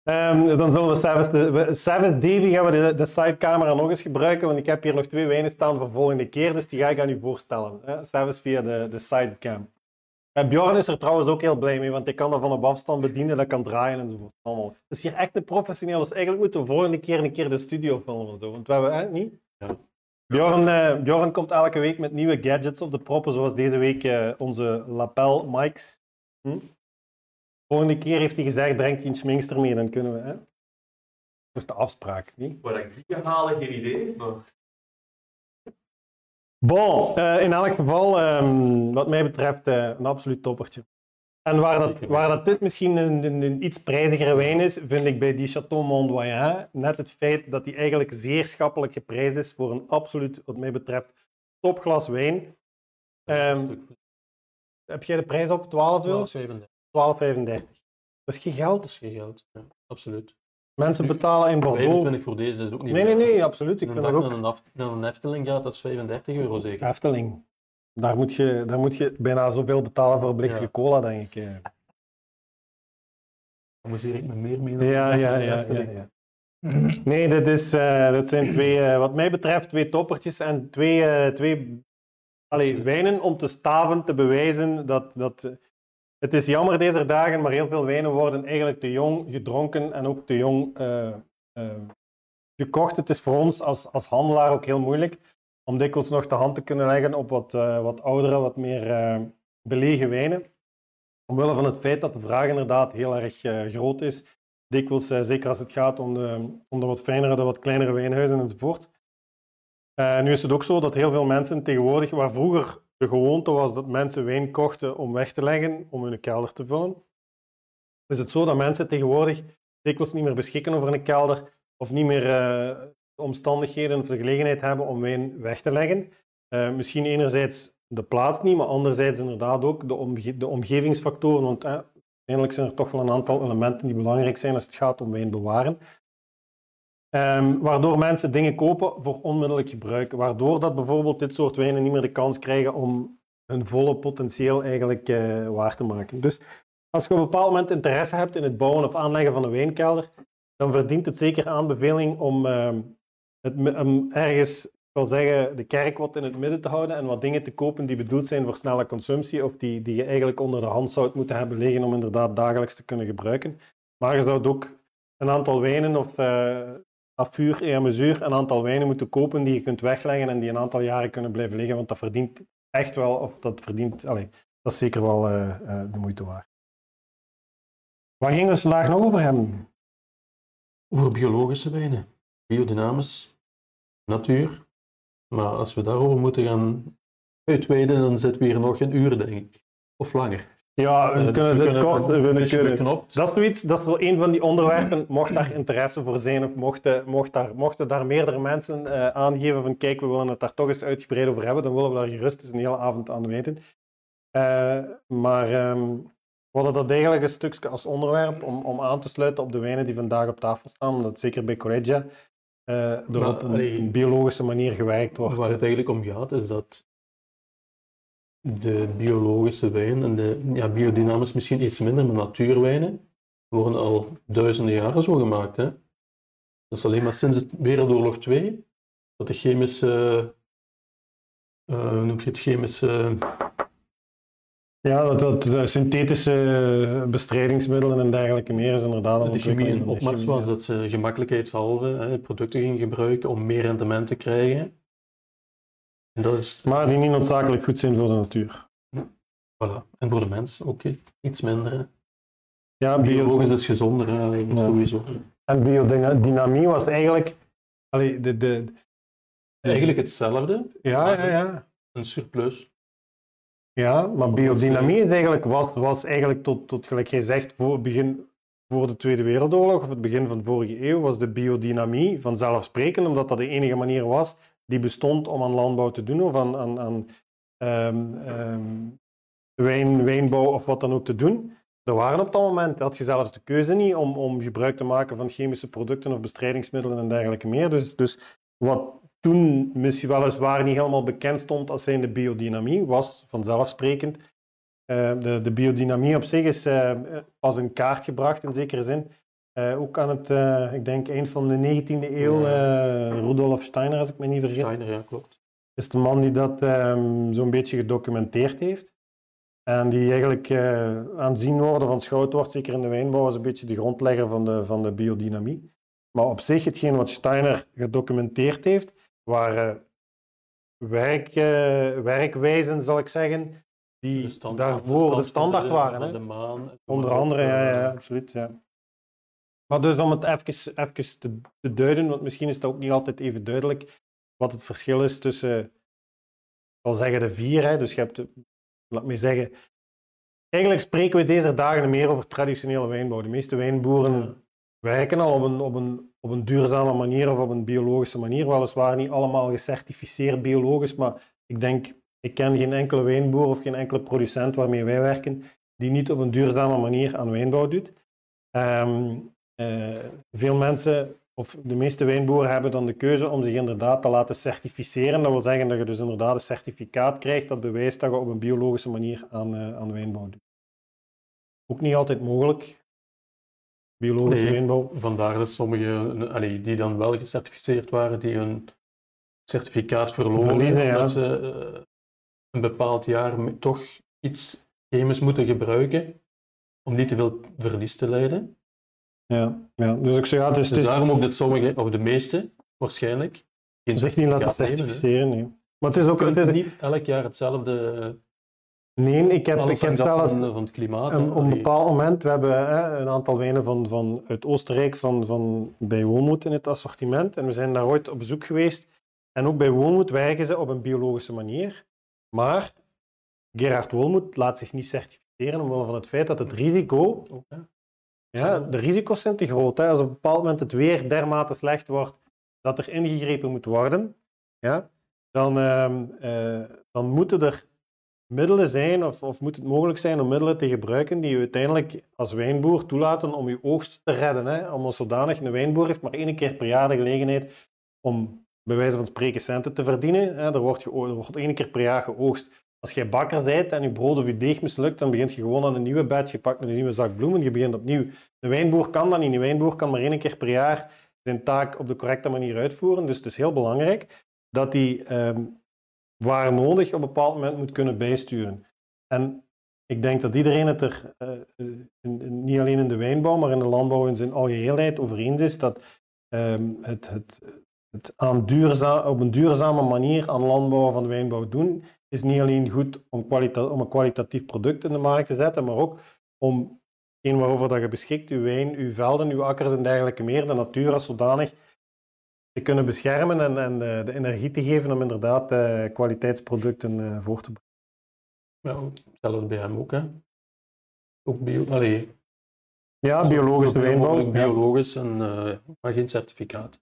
Ehm, dan zullen we Davy gaan we de, de sidecamera nog eens gebruiken, want ik heb hier nog twee wijnen staan voor volgende keer, dus die ga ik aan u voorstellen. Hè? Via de, de sidecam. En Bjorn is er trouwens ook heel blij mee, want ik kan dat van op afstand bedienen, dat kan draaien enzovoort. Allemaal. Het is hier echt een professioneel, dus eigenlijk moeten we volgende keer een keer de studio filmen. Zo, want we hebben, hè, niet? Ja. Bjorn, eh, Bjorn komt elke week met nieuwe gadgets op de proppen, zoals deze week eh, onze lapel mics. Hm? Volgende keer heeft hij gezegd, brengt hij een schminkster mee, dan kunnen we. Hè? Dat is de afspraak, niet? Waar ik die ga halen, geen idee. Maar... Bon, eh, in elk geval, ehm, wat mij betreft, eh, een absoluut toppertje. En waar dat, waar dat dit misschien een, een, een iets prijzigere wijn is, vind ik bij die Chateau Mondoyen net het feit dat die eigenlijk zeer schappelijk geprijsd is voor een absoluut, wat mij betreft, topglas wijn. Ehm, heb jij de prijs op? 12 euro? 12,37. 12,35. Dat is geen geld. Dat is geen geld. Ja, absoluut. Mensen betalen in Bordeaux. 25 voor deze is ook niet Nee, nee, nee, absoluut. Ik Een vind dat naar ook. een, af, naar een Efteling gaat, dat is 35 euro zeker. Efteling. Daar moet, je, daar moet je bijna zoveel betalen voor een blikje Ja. cola, denk ik. eh. Amuseer ik me meer mee. dan Ja, ja, ja. ja, ja. Nee, dit, is, dit zijn twee, eh, wat mij betreft, twee toppertjes en twee, twee allee, wijnen om te staven, te bewijzen dat, dat... Het is jammer deze dagen, maar heel veel wijnen worden eigenlijk te jong gedronken en ook te jong gekocht. Het is voor ons als, als handelaar ook heel moeilijk om dikwijls nog de hand te kunnen leggen op wat, eh, wat oudere, wat meer eh, belegen wijnen. Omwille van het feit dat de vraag inderdaad heel erg eh, groot is dikwijls, zeker als het gaat om de, om de wat fijnere, de wat kleinere wijnhuizen enzovoort. Nu is het ook zo dat heel veel mensen tegenwoordig, waar vroeger de gewoonte was dat mensen wijn kochten om weg te leggen, om hun kelder te vullen, is het zo dat mensen tegenwoordig dikwijls niet meer beschikken over een kelder of niet meer omstandigheden of de gelegenheid hebben om wijn weg te leggen. Eh, misschien enerzijds de plaats niet, maar anderzijds inderdaad ook de, omge de omgevingsfactoren, want eh, uiteindelijk zijn er toch wel een aantal elementen die belangrijk zijn als het gaat om wijn bewaren. Ehm, waardoor mensen dingen kopen voor onmiddellijk gebruik. Waardoor dat bijvoorbeeld dit soort wijnen niet meer de kans krijgen om hun volle potentieel eigenlijk uh, waar te maken. Dus als je op een bepaald moment interesse hebt in het bouwen of aanleggen van een wijnkelder, dan verdient het zeker aanbeveling om uh, het, ergens, ik zeggen, de kerk wat in het midden te houden en wat dingen te kopen die bedoeld zijn voor snelle consumptie of die, die je eigenlijk onder de hand zou moeten hebben liggen om inderdaad dagelijks te kunnen gebruiken. Maar je zou ook een aantal wijnen of uh, afvuur à mesure een aantal wijnen moeten kopen die je kunt wegleggen en die een aantal jaren kunnen blijven liggen, want dat verdient echt wel, of dat verdient, allez, dat is zeker wel uh, uh, de moeite waard. Waar gingen we vandaag nog over hebben? Over biologische wijnen, biodynamisch, natuur. Maar als we daarover moeten gaan uitweiden, dan zitten we hier nog een uur, denk ik. Of langer. Ja, we Uh, kunnen dus we dit kunnen kort... kunnen, beknopt. dat is zoiets, dat is wel een van die onderwerpen, mocht daar interesse voor zijn of mochten, mocht daar, mochten daar meerdere mensen eh, aangeven van kijk, we willen het daar toch eens uitgebreid over hebben, dan willen we daar gerust eens een hele avond aan wijden. Eh, maar ehm, we hadden dat eigenlijk een stukje als onderwerp om, om aan te sluiten op de wijnen die vandaag op tafel staan, omdat zeker bij Correggia eh, er Maar, op een, allee, biologische manier gewerkt wordt. Waar het eigenlijk om gaat, is dat de biologische wijn en de ja, biodynamisch misschien iets minder, maar natuurwijnen worden al duizenden jaren zo gemaakt. Hè? Dat is alleen maar sinds het Wereldoorlog 2 dat de chemische, eh, hoe noem je het, chemische, Ja, dat, dat synthetische bestrijdingsmiddelen en dergelijke meer is inderdaad een de chemie in opmars was, dat ze gemakkelijkheidshalve hè, producten gingen gebruiken om meer rendement te krijgen. En dat is Maar die niet noodzakelijk goed zijn voor de natuur. Voilà. En voor de mens ook iets minder. hè. Ja, bio, Biologisch is gezonder, hè, Ja. sowieso. en biodynamie was eigenlijk. Allee, de, de, Eigenlijk hetzelfde, ja, ja, ja. een surplus. Ja, maar biodynamie is eigenlijk, was, was eigenlijk tot, tot, gelijk jij zegt, voor, begin, voor de Tweede Wereldoorlog of het begin van de vorige eeuw, was de biodynamie vanzelfsprekend, omdat dat de enige manier was die bestond om aan landbouw te doen of aan, aan, aan ehm, ehm, wijn, wijnbouw of wat dan ook te doen. Er waren op dat moment, had je zelfs de keuze niet om, om gebruik te maken van chemische producten of bestrijdingsmiddelen en dergelijke meer. Dus, dus wat toen misschien weliswaar niet helemaal bekend stond als zijnde biodynamie, was vanzelfsprekend. Eh, de, de biodynamie op zich is eh, als een kaart gebracht in zekere zin. Eh, ook aan het, ik denk, eind van de 19e eeuw, eh, Rudolf Steiner, als ik me niet vergis, Steiner, ja, klopt. is de man die dat ehm, zo'n beetje gedocumenteerd heeft. En die eigenlijk aanzien worden van schout wordt, zeker in de wijnbouw, als een beetje de grondlegger van de, van de biodynamie. Maar op zich, hetgeen wat Steiner gedocumenteerd heeft, waren werk, eh, werkwijzen, zal ik zeggen, die daarvoor de standaard waren. Hè. de maan. Onder andere, ja, ja, absoluut. Ja. Maar dus om het even, even te, te duiden, want misschien is het ook niet altijd even duidelijk wat het verschil is tussen, ik zal zeggen, de vier. Hè. Dus je hebt, laat me zeggen, eigenlijk spreken we deze dagen meer over traditionele wijnbouw. De meeste wijnboeren Ja. werken al op een, op, een, op een duurzame manier of op een biologische manier. Weliswaar niet allemaal gecertificeerd biologisch, maar ik denk, ik ken geen enkele wijnboer of geen enkele producent waarmee wij werken die niet op een duurzame manier aan wijnbouw doet. Ehm, eh, veel mensen, of de meeste wijnboeren, hebben dan de keuze om zich inderdaad te laten certificeren. Dat wil zeggen dat je dus inderdaad een certificaat krijgt dat bewijst dat je op een biologische manier aan, eh, aan wijnbouw doet. Ook niet altijd mogelijk. Biologische Nee. Vandaar dat sommigen, allee, die dan wel gecertificeerd waren, die hun certificaat verloren, Verliezen, ja. omdat ze eh, een bepaald jaar toch iets chemisch moeten gebruiken om niet te veel verlies te leiden. Ja, ja. Dus ik zeg, ja, het is, Dus het is daarom ook dat sommige, of de meeste waarschijnlijk, geen zich niet laten nemen, certificeren. nee. Maar het is ook, het is, niet elk jaar hetzelfde Nee, ik heb, Alles ik heb hangt af zelfs van, van het klimaat. een, op een bepaald moment, we hebben hè, een aantal wijnen van, van, uit Oostenrijk van, van, bij Woonmoed in het assortiment. En we zijn daar ooit op bezoek geweest. En ook bij Woonmoed werken ze op een biologische manier. Maar Gerard Woonmoed laat zich niet certificeren omwille van het feit dat het risico. Ja, de risico's zijn te groot. Hè. Als op een bepaald moment het weer dermate slecht wordt dat er ingegrepen moet worden, ja, dan, eh, dan moeten er middelen zijn, of, of moet het mogelijk zijn om middelen te gebruiken die je uiteindelijk als wijnboer toelaten om je oogst te redden. Hè. Om zodanig, een wijnboer heeft maar één keer per jaar de gelegenheid om bij wijze van spreken centen te verdienen. Hè. Er, wordt er wordt één keer per jaar geoogst. Als jij bakker bent en je brood of je deeg mislukt, dan begint je gewoon aan een nieuwe batch. Je pakt een nieuwe zak bloemen, je begint opnieuw. Een wijnboer kan dat niet. Een wijnboer kan maar één keer per jaar zijn taak op de correcte manier uitvoeren. Dus het is heel belangrijk dat hij ehm, waar nodig op een bepaald moment moet kunnen bijsturen. En ik denk dat iedereen het er, eh, eh, niet alleen in de wijnbouw, maar in de landbouw in zijn algeheelheid over eens is dat ehm, het, het, het aan duurza- op een duurzame manier aan landbouw van wijnbouw doen, is niet alleen goed om, een kwalitatief product in de markt te zetten, maar ook om hetgeen waarover dat je beschikt, uw wijn, uw velden, uw akkers en dergelijke meer, de natuur als zodanig te kunnen beschermen en, en de, de energie te geven om inderdaad eh, kwaliteitsproducten eh, voor te brengen. Ja, hetzelfde bij hem ook, hè. Ook bio, allee, Ja, biologische wijnbouw. ja. biologisch, en, eh, maar geen certificaat.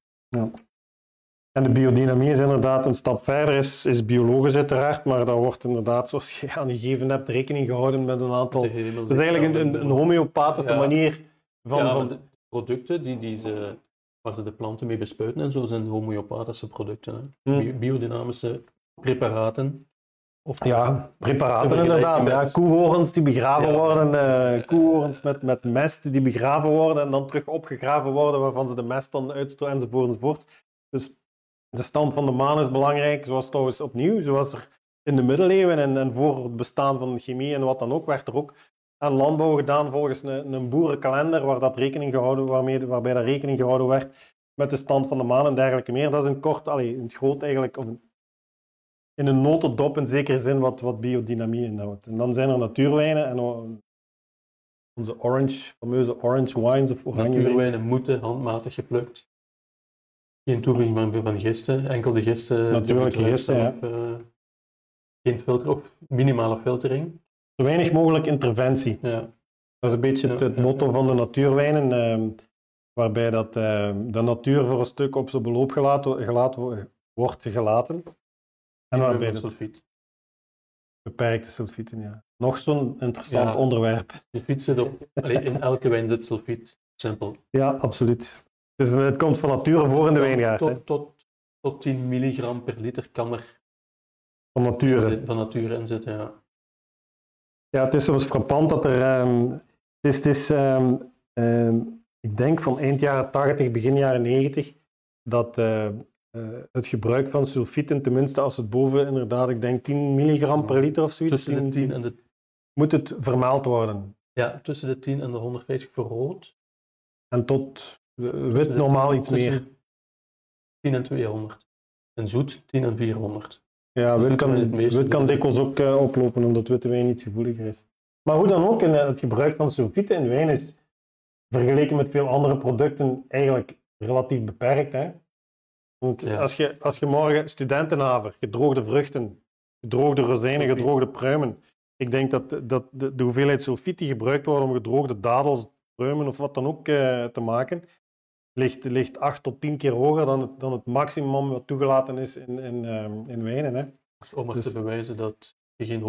En de biodynamie is inderdaad een stap verder, is, is biologisch uiteraard, maar daar wordt inderdaad, zoals je aangegeven hebt, rekening gehouden met een aantal... Het is eigenlijk een, een, een homeopathische Ja. manier van... ja, van de producten die, die ze, waar ze de planten mee bespuiten en zo, zijn homeopathische producten. Hè. Bio- biodynamische preparaten. Of, Ja, preparaten inderdaad. Ja, met- koehorens die begraven Ja. worden, eh koehorens met, met mest die begraven worden en dan terug opgegraven worden, waarvan ze de mest dan uitstoten enzovoort enzovoort. Dus de stand van de maan is belangrijk, zoals trouwens opnieuw, zoals er in de middeleeuwen en, en voor het bestaan van de chemie en wat dan ook, werd er ook aan landbouw gedaan volgens een, een boerenkalender waar dat rekening gehouden, waarmee, waarbij dat rekening gehouden werd met de stand van de maan en dergelijke meer. Dat is een kort, allee, in het groot eigenlijk, of een- in een notendop in zekere zin wat, wat biodynamie inhoudt. En dan zijn er natuurwijnen en onze orange, fameuze orange wines of oranje wijnen. Natuurwijnen moeten handmatig geplukt. Geen toevoeging van, van gisten, enkel de gisten. Natuurlijke gisten, ja. eh, geen filter of minimale filtering. Zo weinig mogelijk interventie. Ja. Dat is een beetje het, motto van de natuurwijnen, ehm, waarbij dat, ehm, de natuur voor een stuk op zijn beloop gelaten, gelaten wo- wordt gelaten. En waarbij het sulfiet. beperkte sulfieten, ja. Nog zo'n interessant Ja. onderwerp. Sulfiet zit op, allee, in elke wijn zit sulfiet. Simpel. Ja, absoluut. Het, is, het komt van nature voor in de wijngaard. Tot, tot, tot 10 milligram per liter kan er van nature. van nature in zitten. Ja. Ja, het is soms frappant dat er. ehm, het is, het is ehm, ehm, ik denk van eind jaren 80, begin jaren 90, dat eh, eh, het gebruik van sulfieten, tenminste als het boven inderdaad, ik denk 10 milligram per liter of zoiets, Tussen de 10 en de, moet het vermeld worden. ja, tussen de 10 en de 150 voor rood. En tot wit normaal 10 iets tussen meer. de 10 en 200. En zoet 10 en 400. Ja, wit kan, wit kan dikwijls ook eh, oplopen omdat witte wijn niet gevoeliger is. Maar hoe dan ook, in, eh, het gebruik van sulfieten in wijn is vergeleken met veel andere producten eigenlijk relatief beperkt. Hè? Want Ja. als, je, als je morgen studentenhaver, gedroogde vruchten, gedroogde rozijnen, gedroogde pruimen, ik denk dat, dat de, de hoeveelheid sulfiet die gebruikt wordt om gedroogde dadels, pruimen of wat dan ook eh, te maken, ligt, ligt 8 tot 10 keer hoger dan het, dan het maximum wat toegelaten is in, in, ehm, in wijnen. Hè? Dus om er Dus- te bewijzen dat je geen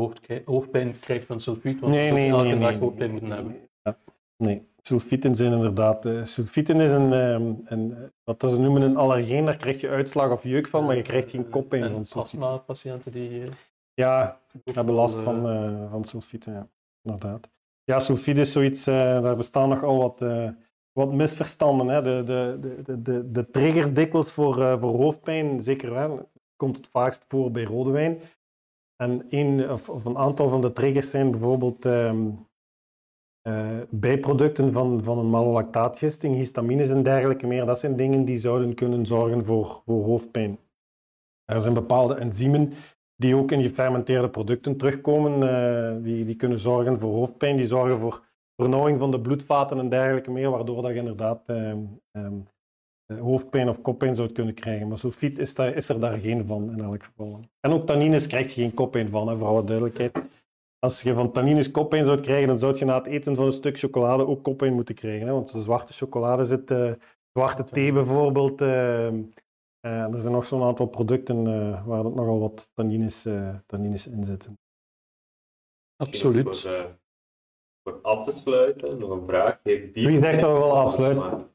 hoofdpijn krijgt van sulfiet, want Nee, je nee, elke nee, dag hoofdpijn moeten hebben. Ja. Nee, sulfieten zijn inderdaad. eh, sulfieten is een, een, eh, wat ze noemen een allergeen, daar krijg je uitslag of jeuk van, maar je krijgt geen koppijn En van sulfieten. astma-patiënten die... eh, Ja, hebben last van, van sulfieten, ja. Inderdaad. Ja, sulfiet is zoiets, eh, daar bestaan nogal wat, eh, wat misverstanden. Hè. De, de, de, de, de, triggers dikwijls voor, eh, voor hoofdpijn, zeker wel, komt het vaakst voor bij rode wijn. En een, of, of een aantal van de triggers zijn bijvoorbeeld ehm, eh, bijproducten van, van een malolactaatgisting, histamines en dergelijke meer. Dat zijn dingen die zouden kunnen zorgen voor, voor hoofdpijn. Er zijn bepaalde enzymen die ook in gefermenteerde producten terugkomen. eh, die, die kunnen zorgen voor hoofdpijn, die zorgen voor vernauwing van de bloedvaten en dergelijke meer, waardoor dat je inderdaad ehm, ehm, eh, hoofdpijn of koppijn zou kunnen krijgen. Maar sulfiet is, daar, is er daar geen van in elk geval. En ook tannines krijg je geen koppijn van, hè, voor alle duidelijkheid. Als je van tannines koppijn zou krijgen, dan zou je na het eten van een stuk chocolade ook koppijn moeten krijgen. Hè? Want de zwarte chocolade zit, eh, zwarte thee bijvoorbeeld. ehm, eh, er zijn nog zo'n aantal producten eh, waar er nogal wat tannines, tannines in zitten. Absoluut. Voor, af te sluiten, nog een vraag. Heeft Wie zegt dat we wel afsluiten?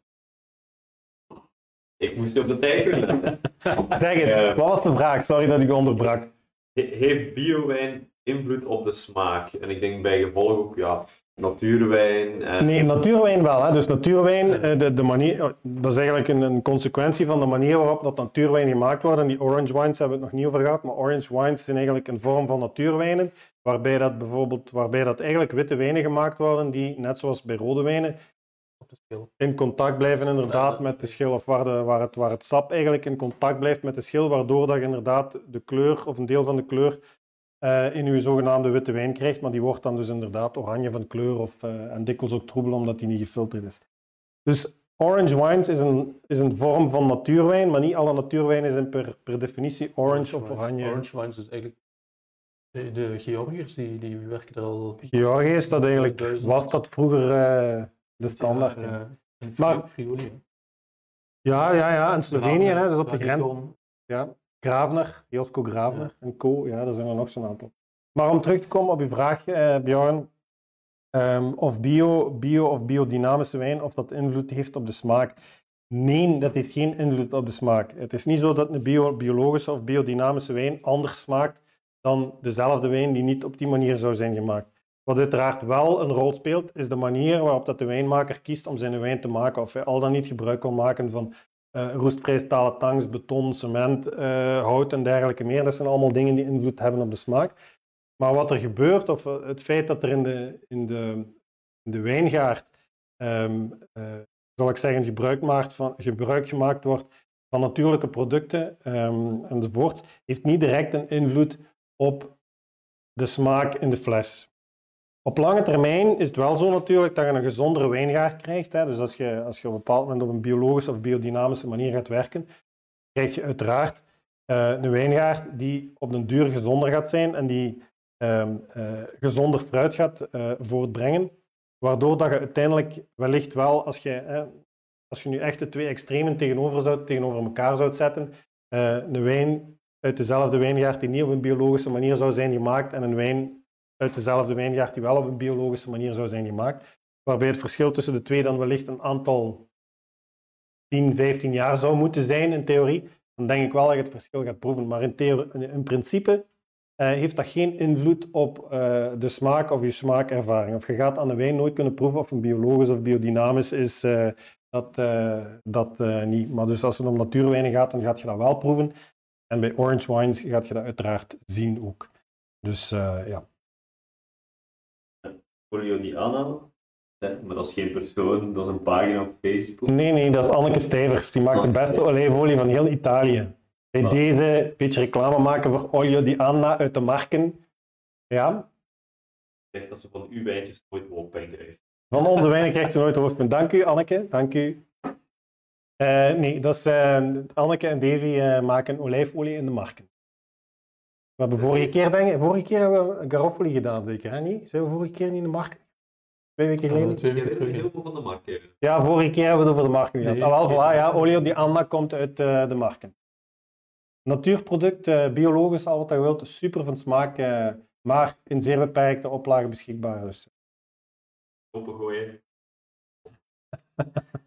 Ik moest je op de tijd kunnen. Zeg het, wat was de vraag? Sorry dat ik onderbrak. He- Heeft biowijn invloed op de smaak? En ik denk bij gevolg ook, ja, natuurwijn. En... Nee, natuurwijn wel. Hè. Dus natuurwijn, eh, de, de manier, oh, dat is eigenlijk een, een consequentie van de manier waarop dat natuurwijn gemaakt wordt. En die orange wines hebben we het nog niet over gehad, maar orange wines zijn eigenlijk een vorm van natuurwijnen, waarbij dat bijvoorbeeld, waarbij dat eigenlijk witte wijnen gemaakt worden, die, net zoals bij rode wijnen, in contact blijven inderdaad met de schil, of waar, de, waar, het, waar het sap eigenlijk in contact blijft met de schil, waardoor dat je inderdaad de kleur, of een deel van de kleur, eh, in je zogenaamde witte wijn krijgt, maar die wordt dan dus inderdaad oranje van kleur of, eh, en dikwijls ook troebel omdat die niet gefilterd is. Dus orange wines is een, is een vorm van natuurwijn, maar niet alle natuurwijnen zijn per, per definitie orange of wines. oranje. Orange wines is eigenlijk... De, de Georgiërs die, die werken er al... Georgië is dat eigenlijk, Duizend. was dat vroeger eh, de standaard. Ja, eh, in Maar- Fri- Friuli, ja, ja, ja, en Slovenië, hè, dus op de grens. Ja, Gravener, Josko Gravener en co. Ja, er zijn er nog zo'n aantal. Maar om terug te komen op uw vraag, eh, Bjorn, ehm, of bio, bio of biodynamische wijn, of dat invloed heeft op de smaak. Nee, dat heeft geen invloed op de smaak. Het is niet zo dat een bio, biologische of biodynamische wijn anders smaakt dan dezelfde wijn die niet op die manier zou zijn gemaakt. Wat uiteraard wel een rol speelt, is de manier waarop dat de wijnmaker kiest om zijn wijn te maken. Of hij al dan niet gebruik wil maken van eh roestvrij tanks, beton, cement, eh, hout en dergelijke meer. Dat zijn allemaal dingen die invloed hebben op de smaak. Maar wat er gebeurt, of eh, het feit dat er in de, in de, in de wijngaard, ehm, eh, zal ik zeggen, gebruik, maakt van, gebruik gemaakt wordt van natuurlijke producten ehm, enzovoort, heeft niet direct een invloed op de smaak in de fles. Op lange termijn is het wel zo natuurlijk dat je een gezondere wijngaard krijgt. Hè. Dus als je, als je op een bepaald moment op een biologische of biodynamische manier gaat werken, krijg je uiteraard eh, een wijngaard die op den duur gezonder gaat zijn en die ehm, eh, gezonder fruit gaat eh, voortbrengen. Waardoor dat je uiteindelijk wellicht wel, als je, als je nu echt de twee extremen tegenover, zou, tegenover elkaar zou zetten, een wijn uit dezelfde wijngaard die niet op een biologische manier zou zijn gemaakt en een wijn uit dezelfde wijngaard die wel op een biologische manier zou zijn gemaakt. Waarbij het verschil tussen de twee dan wellicht een aantal 10, 15 jaar zou moeten zijn in theorie. Dan denk ik wel dat je het verschil gaat proeven. Maar in, theorie, in, in principe eh, heeft dat geen invloed op eh, de smaak of je smaakervaring. Of je gaat aan de wijn nooit kunnen proeven of een biologisch of biodynamisch is. eh, dat dat niet. Maar dus als het om natuurwijnen gaat, dan gaat je dat wel proeven. En bij orange wines gaat je dat uiteraard zien ook. Dus eh, ja. Julio di Anna, hè, maar dat is geen persoon, dat is een pagina op Facebook. Nee, nee, dat is Anneke Stijvers. Die maakt de beste olijfolie van heel Italië. Bij Wat? deze een beetje reclame maken voor Olio di Anna uit de marken. Ja, Zegt dat ze van uw wijntjes nooit hoofdpijn krijgt. van onze wijnen krijgt ze nooit hoofdpunt. Dank u, Anneke. Dank u. Eh, nee, dat is, eh, Anneke en Davy eh, maken olijfolie in de marken. We hebben vorige keer, denk ik, vorige keer hebben we Garofoli gedaan, zeker, hè? Niet? Zijn we vorige keer niet in de markt? Twee weken geleden? Ja, twee weken terug. heel veel van de markt. Ja, vorige keer hebben we het over de marken gehad. Nee, ah, wel, voilà, ja, Olio di Anna komt uit eh, de marken. Natuurproduct, eh, biologisch, al wat je wilt, super van smaak, eh, maar in zeer beperkte oplagen beschikbaar. Dus Opengooien.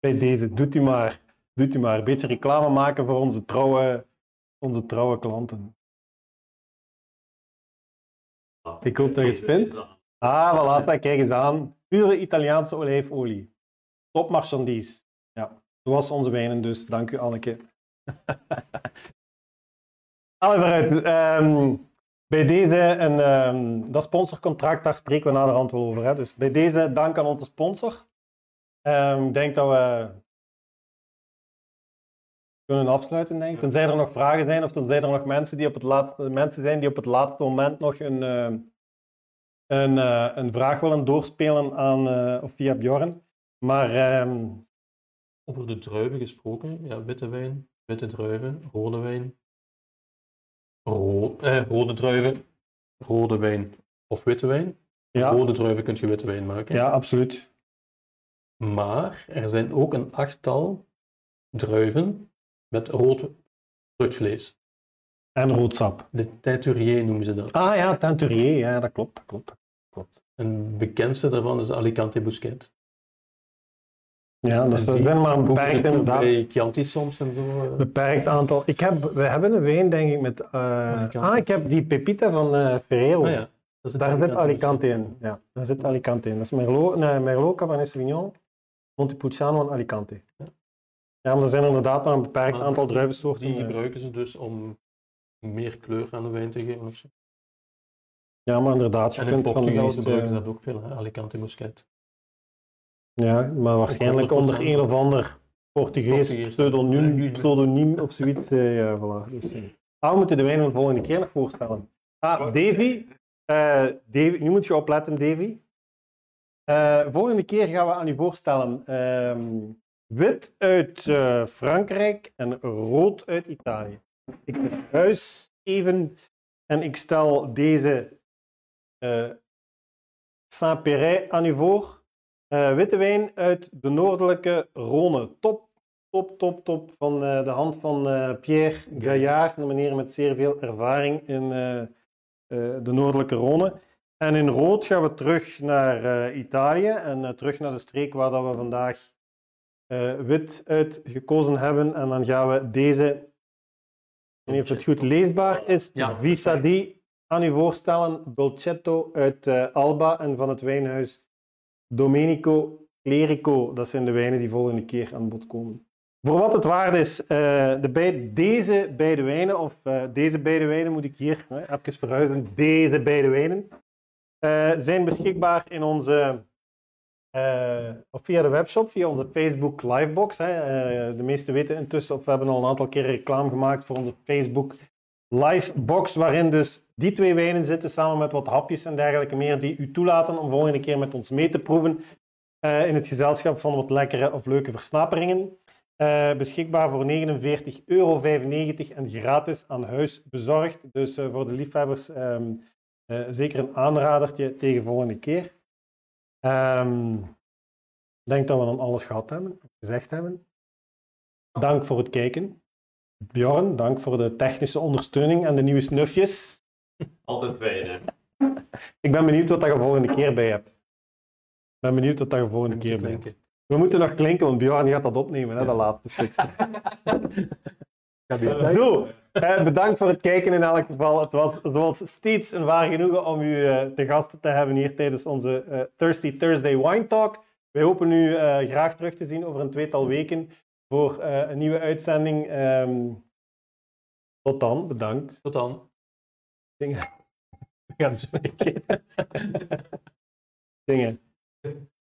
bij deze, doet u maar. Doet u maar. Een beetje reclame maken voor onze trouwe, onze trouwe klanten. Ah, Ik hoop dat je het vindt. Ah, voilà, kijk eens aan. Pure Italiaanse olijfolie. Top marchandise. Ja, zoals onze wijnen dus. Dank u, Anneke. Alle vooruit. Ehm, bij deze, een, ehm, dat sponsorcontract, daar spreken we naderhand wel over. Hè. Dus bij deze, dank aan onze sponsor. Ehm, ik denk dat we kunnen afsluiten, denk ik. Tenzij er nog vragen zijn of tenzij er nog mensen, die op het laatste, mensen zijn die op het laatste moment nog een, eh, een, eh, een vraag willen doorspelen aan, eh, of via Bjorn. Maar ehm, Over de druiven gesproken, ja, witte wijn, witte druiven, rode wijn, ro eh, rode druiven, rode wijn of witte wijn. ja, Rode druiven kun je witte wijn maken. ja, absoluut. Maar er zijn ook een achttal druiven met rood vruchtvlees. En roodsap. De teinturier noemen ze dat. Ah ja, Teinturier, ja, dat klopt, dat klopt. dat klopt. Een bekendste daarvan is de Alicante Bousquet. Ja, dus En die zijn maar een beperkt, inderdaad, Bij Chianti soms en zo. eh. beperkt aantal. Ik heb, we hebben een wijn, denk ik, met... eh, ah, ik heb die Pepita van Ferrero. Ah ja, dat is Daar zit Alicante in. Ja, daar zit Alicante in. Dat is Merlot, nee, Merlot Cabernet Sauvignon, Montepulciano en Alicante. Ja. Ja, maar er zijn inderdaad maar een beperkt Maar aantal druivensoorten. Die eh. gebruiken ze dus om meer kleur aan de wijn te geven. Of zo. Ja, maar inderdaad, je En in kunt van de Portugal meeste... gebruiken ze dat ook veel, hè? Alicante Bousquet. Ja, maar waarschijnlijk onder 100%. een of ander Portugees Portugees. pseudoniem, pseudoniem of zoiets. eh, ja, voilà. Dus, eh. ah, we moeten de wijn van de volgende keer nog voorstellen. Ah, Davy. eh, Davy. Nu moet je opletten, Davy. Eh, volgende keer gaan we aan u voorstellen ehm, wit uit eh, Frankrijk en rood uit Italië. Ik verhuis even en ik stel deze eh Saint-Péret aan u voor. Witte wijn uit de noordelijke Rhône. Top, top, top, top. Van de hand van Pierre Gaillard, een meneer met zeer veel ervaring in de noordelijke Rhône. En in rood gaan we terug naar eh, Italië en eh, terug naar de streek waar dat we vandaag eh, wit uit gekozen hebben. En dan gaan we deze, ik weet niet of het goed leesbaar is, Ja, Visa di aan u voorstellen. Dolcetto uit Alba en van het wijnhuis Domenico Clerico. Dat zijn de wijnen die volgende keer aan bod komen. Voor wat het waard is, de bij, deze beide wijnen, of deze beide wijnen moet ik hier even verhuizen, deze beide wijnen, eh, zijn beschikbaar in onze, eh, of via de webshop, via onze Facebook Livebox. Hè. Eh, de meesten weten intussen, of we hebben al een aantal keer reclame gemaakt voor onze Facebook Livebox, waarin dus die twee wijnen zitten, samen met wat hapjes en dergelijke meer, die u toelaten om volgende keer met ons mee te proeven in het gezelschap van wat lekkere of leuke versnaperingen. Beschikbaar voor 49,95 euro en gratis aan huis bezorgd. Dus voor de liefhebbers ehm, eh, zeker een aanradertje tegen volgende keer. Ehm, ik denk dat we dan alles gehad hebben, gezegd hebben. Dank voor het kijken. Bjorn, dank voor de technische ondersteuning en de nieuwe snufjes. Altijd fijn, hè. Ik ben benieuwd wat je volgende keer bij hebt. Ik ben benieuwd wat je volgende keer bij hebt. We moeten nog klinken, want Bjorn gaat dat opnemen, hè, dat laatste stukje. Zo, eh, bedankt voor het kijken in elk geval. Het was zoals steeds een waar genoegen om u eh, te gast te hebben hier tijdens onze eh, Thirsty Thursday Wine Talk. Wij hopen u graag terug te zien over een tweetal weken voor een nieuwe uitzending. Ehm, tot dan, bedankt. Tot dan. Dingen. We gaan zo. Dingen.